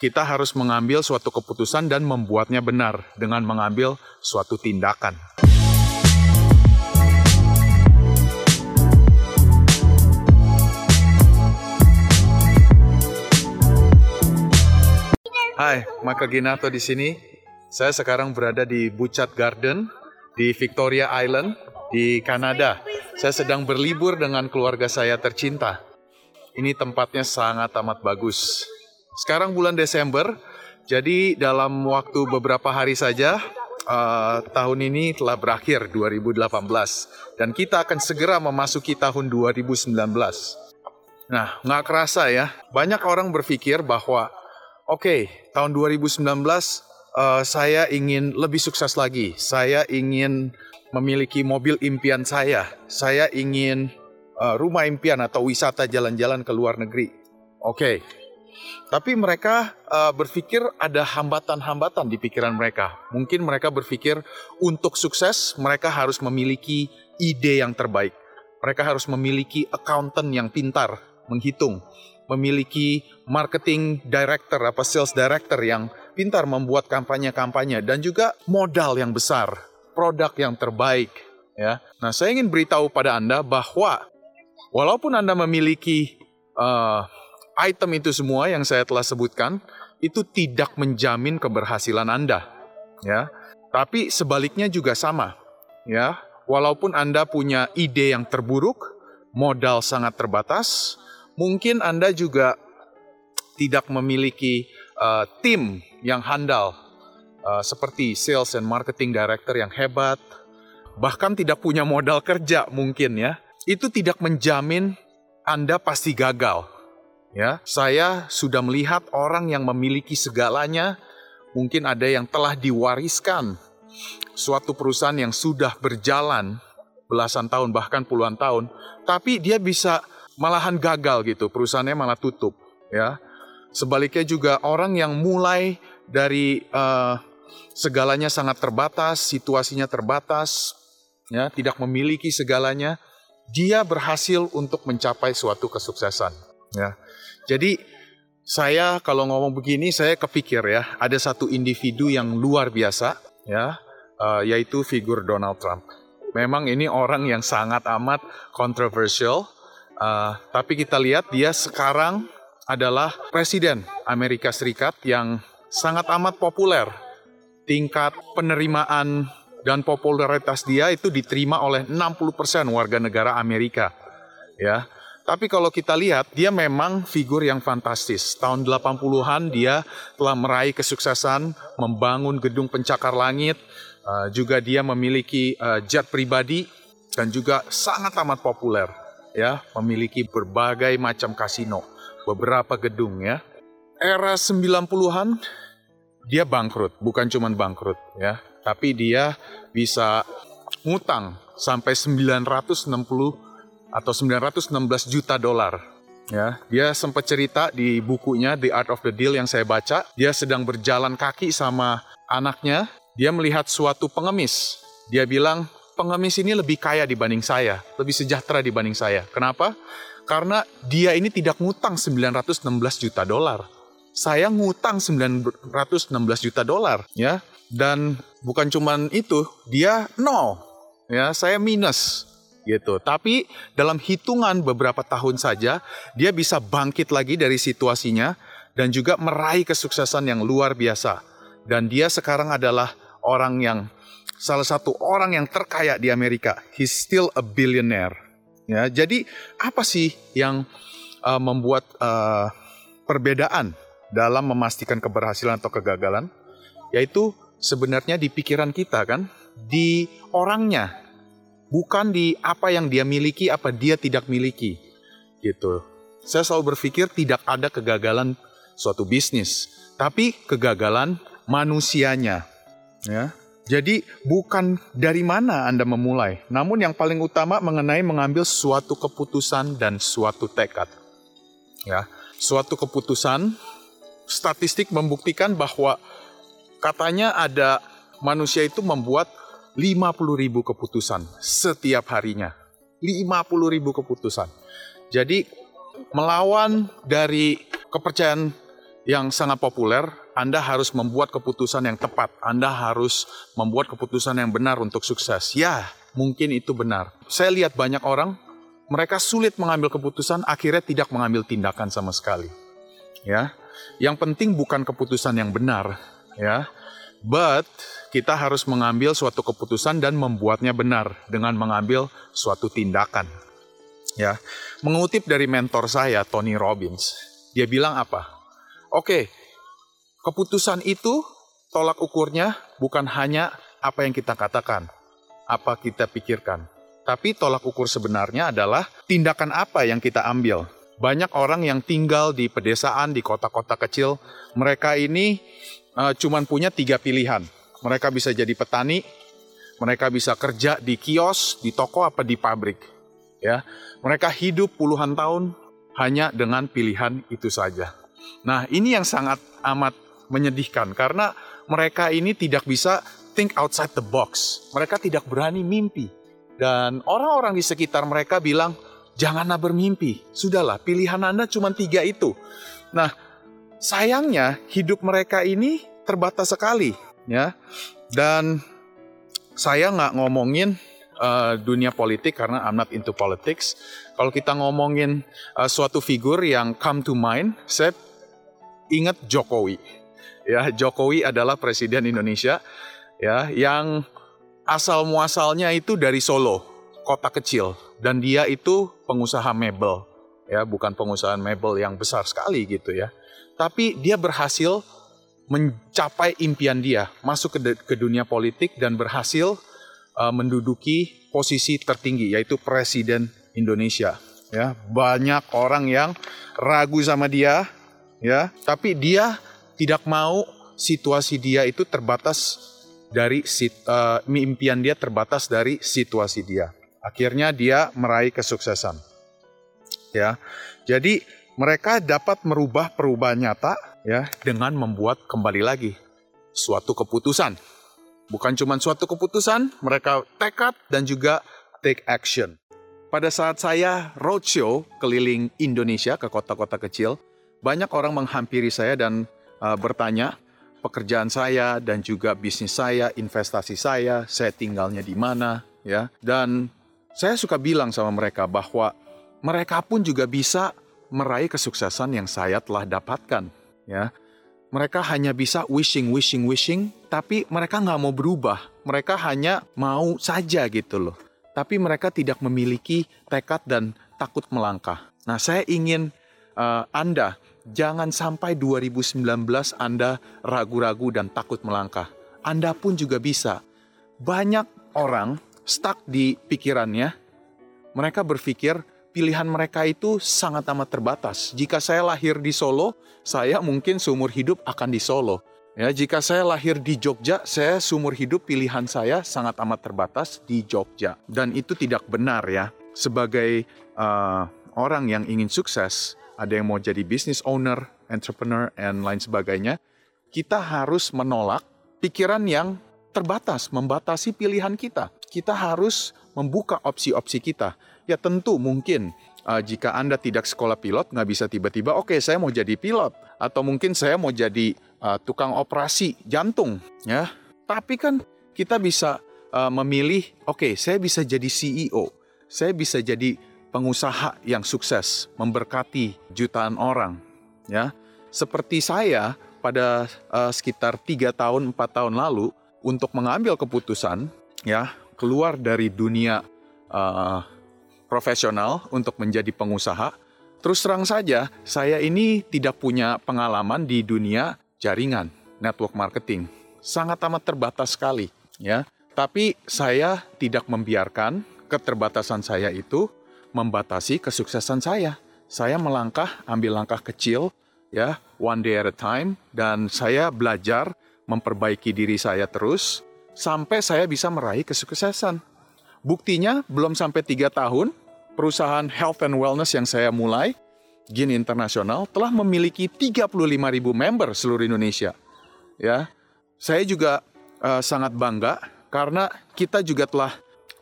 kita harus mengambil suatu keputusan dan membuatnya benar dengan mengambil suatu tindakan. Hai, Maka Ginato di sini. Saya sekarang berada di Bucat Garden di Victoria Island di Kanada. Saya sedang berlibur dengan keluarga saya tercinta. Ini tempatnya sangat amat bagus. Sekarang bulan Desember, jadi dalam waktu beberapa hari saja uh, tahun ini telah berakhir 2018 dan kita akan segera memasuki tahun 2019. Nah, nggak kerasa ya, banyak orang berpikir bahwa oke, okay, tahun 2019 uh, saya ingin lebih sukses lagi. Saya ingin memiliki mobil impian saya. Saya ingin uh, rumah impian atau wisata jalan-jalan ke luar negeri. Oke. Okay. Tapi mereka uh, berpikir ada hambatan-hambatan di pikiran mereka. Mungkin mereka berpikir untuk sukses mereka harus memiliki ide yang terbaik. Mereka harus memiliki accountant yang pintar menghitung, memiliki marketing director apa sales director yang pintar membuat kampanye-kampanye dan juga modal yang besar produk yang terbaik. Ya, nah saya ingin beritahu pada anda bahwa walaupun anda memiliki uh, item itu semua yang saya telah sebutkan, itu tidak menjamin keberhasilan anda. Ya, tapi sebaliknya juga sama. Ya, walaupun anda punya ide yang terburuk, modal sangat terbatas, mungkin anda juga tidak memiliki uh, tim yang handal uh, seperti sales and marketing director yang hebat, bahkan tidak punya modal kerja mungkin ya, itu tidak menjamin Anda pasti gagal. Ya, saya sudah melihat orang yang memiliki segalanya, mungkin ada yang telah diwariskan suatu perusahaan yang sudah berjalan belasan tahun bahkan puluhan tahun, tapi dia bisa malahan gagal gitu, perusahaannya malah tutup, ya. Sebaliknya juga orang yang mulai dari uh, segalanya sangat terbatas, situasinya terbatas, ya, tidak memiliki segalanya, dia berhasil untuk mencapai suatu kesuksesan, ya. Jadi saya kalau ngomong begini saya kepikir ya, ada satu individu yang luar biasa, ya, uh, yaitu figur Donald Trump. Memang ini orang yang sangat amat kontroversial, uh, tapi kita lihat dia sekarang adalah presiden Amerika Serikat yang sangat amat populer tingkat penerimaan dan popularitas dia itu diterima oleh 60% warga negara Amerika. Ya. Tapi kalau kita lihat, dia memang figur yang fantastis. Tahun 80-an dia telah meraih kesuksesan membangun gedung pencakar langit, uh, juga dia memiliki uh, jet pribadi dan juga sangat amat populer ya, memiliki berbagai macam kasino, beberapa gedung ya. Era 90-an dia bangkrut, bukan cuma bangkrut ya, tapi dia bisa ngutang sampai 960 atau 916 juta dolar. Ya, dia sempat cerita di bukunya The Art of the Deal yang saya baca, dia sedang berjalan kaki sama anaknya, dia melihat suatu pengemis. Dia bilang, pengemis ini lebih kaya dibanding saya, lebih sejahtera dibanding saya. Kenapa? Karena dia ini tidak ngutang 916 juta dolar saya ngutang 916 juta dolar ya dan bukan cuman itu dia nol ya saya minus gitu. Tapi dalam hitungan beberapa tahun saja dia bisa bangkit lagi dari situasinya dan juga meraih kesuksesan yang luar biasa. Dan dia sekarang adalah orang yang salah satu orang yang terkaya di Amerika. He's still a billionaire. Ya jadi apa sih yang uh, membuat uh, perbedaan dalam memastikan keberhasilan atau kegagalan, yaitu sebenarnya di pikiran kita kan, di orangnya, bukan di apa yang dia miliki, apa dia tidak miliki, gitu. Saya selalu berpikir tidak ada kegagalan suatu bisnis, tapi kegagalan manusianya, ya. Jadi bukan dari mana Anda memulai, namun yang paling utama mengenai mengambil suatu keputusan dan suatu tekad. Ya, suatu keputusan statistik membuktikan bahwa katanya ada manusia itu membuat 50 ribu keputusan setiap harinya. 50 ribu keputusan. Jadi melawan dari kepercayaan yang sangat populer, Anda harus membuat keputusan yang tepat. Anda harus membuat keputusan yang benar untuk sukses. Ya, mungkin itu benar. Saya lihat banyak orang, mereka sulit mengambil keputusan, akhirnya tidak mengambil tindakan sama sekali. Ya, yang penting bukan keputusan yang benar, ya. But kita harus mengambil suatu keputusan dan membuatnya benar dengan mengambil suatu tindakan. Ya, mengutip dari mentor saya Tony Robbins, dia bilang apa? Oke, keputusan itu tolak ukurnya bukan hanya apa yang kita katakan, apa kita pikirkan, tapi tolak ukur sebenarnya adalah tindakan apa yang kita ambil. Banyak orang yang tinggal di pedesaan, di kota-kota kecil, mereka ini uh, cuman punya tiga pilihan. Mereka bisa jadi petani, mereka bisa kerja di kios, di toko, apa di pabrik. Ya, mereka hidup puluhan tahun hanya dengan pilihan itu saja. Nah, ini yang sangat amat menyedihkan karena mereka ini tidak bisa think outside the box. Mereka tidak berani mimpi. Dan orang-orang di sekitar mereka bilang, janganlah bermimpi. Sudahlah, pilihan Anda cuma tiga itu. Nah, sayangnya hidup mereka ini terbatas sekali. ya. Dan saya nggak ngomongin uh, dunia politik karena I'm not into politics. Kalau kita ngomongin uh, suatu figur yang come to mind, saya ingat Jokowi. Ya, Jokowi adalah presiden Indonesia ya yang asal muasalnya itu dari Solo, kota kecil dan dia itu pengusaha mebel. Ya, bukan pengusaha mebel yang besar sekali gitu ya. Tapi dia berhasil mencapai impian dia, masuk ke, ke dunia politik dan berhasil uh, menduduki posisi tertinggi yaitu presiden Indonesia. Ya, banyak orang yang ragu sama dia, ya. Tapi dia tidak mau situasi dia itu terbatas dari uh, impian dia terbatas dari situasi dia. Akhirnya dia meraih kesuksesan. Ya jadi mereka dapat merubah perubahan nyata ya dengan membuat kembali lagi suatu keputusan bukan cuma suatu keputusan mereka tekad dan juga take action pada saat saya roadshow keliling Indonesia ke kota-kota kecil banyak orang menghampiri saya dan uh, bertanya pekerjaan saya dan juga bisnis saya, investasi saya, saya tinggalnya di mana, ya. Dan saya suka bilang sama mereka bahwa mereka pun juga bisa meraih kesuksesan yang saya telah dapatkan, ya. Mereka hanya bisa wishing, wishing, wishing, tapi mereka nggak mau berubah. Mereka hanya mau saja gitu loh. Tapi mereka tidak memiliki tekad dan takut melangkah. Nah, saya ingin uh, Anda Jangan sampai 2019 Anda ragu-ragu dan takut melangkah. Anda pun juga bisa. Banyak orang stuck di pikirannya. Mereka berpikir pilihan mereka itu sangat amat terbatas. Jika saya lahir di Solo, saya mungkin seumur hidup akan di Solo. Ya, jika saya lahir di Jogja, saya seumur hidup pilihan saya sangat amat terbatas di Jogja. Dan itu tidak benar ya. Sebagai uh, orang yang ingin sukses, ada yang mau jadi business owner, entrepreneur, and lain sebagainya, kita harus menolak pikiran yang terbatas, membatasi pilihan kita. Kita harus membuka opsi-opsi kita. Ya tentu mungkin uh, jika Anda tidak sekolah pilot, nggak bisa tiba-tiba, oke okay, saya mau jadi pilot. Atau mungkin saya mau jadi uh, tukang operasi jantung. ya. Tapi kan kita bisa uh, memilih, oke okay, saya bisa jadi CEO. Saya bisa jadi pengusaha yang sukses memberkati jutaan orang ya seperti saya pada uh, sekitar tiga tahun empat tahun lalu untuk mengambil keputusan ya keluar dari dunia uh, profesional untuk menjadi pengusaha terus terang saja saya ini tidak punya pengalaman di dunia jaringan network marketing sangat amat terbatas sekali ya tapi saya tidak membiarkan keterbatasan saya itu membatasi kesuksesan saya. Saya melangkah, ambil langkah kecil, ya, one day at a time, dan saya belajar memperbaiki diri saya terus sampai saya bisa meraih kesuksesan. Buktinya belum sampai tiga tahun, perusahaan health and wellness yang saya mulai, Gin Internasional, telah memiliki 35 ribu member seluruh Indonesia. Ya, saya juga uh, sangat bangga karena kita juga telah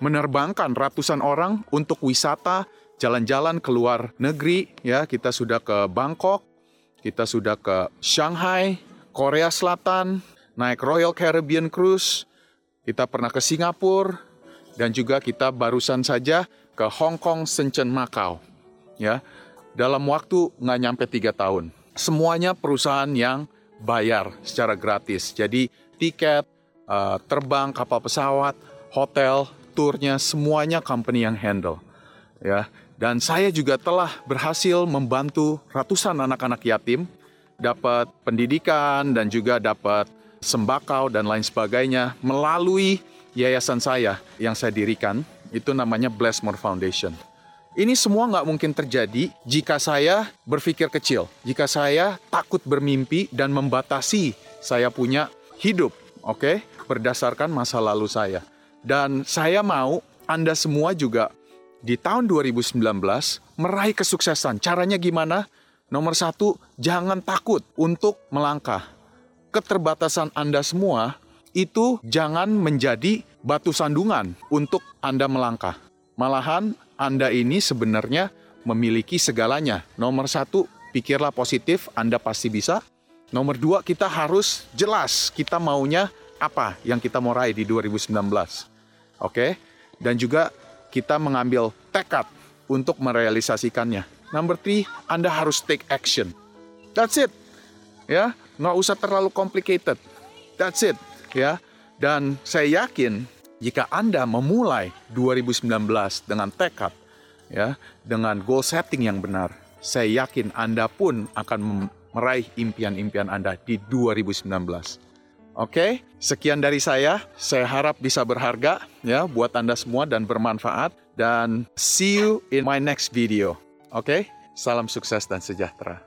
menerbangkan ratusan orang untuk wisata, jalan-jalan ke luar negeri, ya kita sudah ke Bangkok, kita sudah ke Shanghai, Korea Selatan, naik Royal Caribbean Cruise, kita pernah ke Singapura, dan juga kita barusan saja ke Hong Kong, Shenzhen, Macau. Ya, dalam waktu nggak nyampe tiga tahun. Semuanya perusahaan yang bayar secara gratis. Jadi tiket, uh, terbang, kapal pesawat, hotel, turnya, semuanya company yang handle. Ya, dan saya juga telah berhasil membantu ratusan anak-anak yatim dapat pendidikan dan juga dapat sembakau dan lain sebagainya melalui yayasan saya yang saya dirikan. Itu namanya Blessmore Foundation. Ini semua nggak mungkin terjadi jika saya berpikir kecil, jika saya takut bermimpi dan membatasi saya punya hidup, oke, okay? berdasarkan masa lalu saya. Dan saya mau Anda semua juga di tahun 2019 meraih kesuksesan. Caranya gimana? Nomor satu, jangan takut untuk melangkah. Keterbatasan Anda semua itu jangan menjadi batu sandungan untuk Anda melangkah. Malahan Anda ini sebenarnya memiliki segalanya. Nomor satu, pikirlah positif, Anda pasti bisa. Nomor dua, kita harus jelas kita maunya apa yang kita mau raih di 2019. Oke? Dan juga kita mengambil tekad untuk merealisasikannya. Number three, Anda harus take action. That's it. Ya, nggak usah terlalu complicated. That's it. Ya, dan saya yakin jika Anda memulai 2019 dengan tekad, ya, dengan goal setting yang benar, saya yakin Anda pun akan meraih impian-impian Anda di 2019. Oke, sekian dari saya. Saya harap bisa berharga ya buat Anda semua dan bermanfaat dan see you in my next video. Oke, salam sukses dan sejahtera.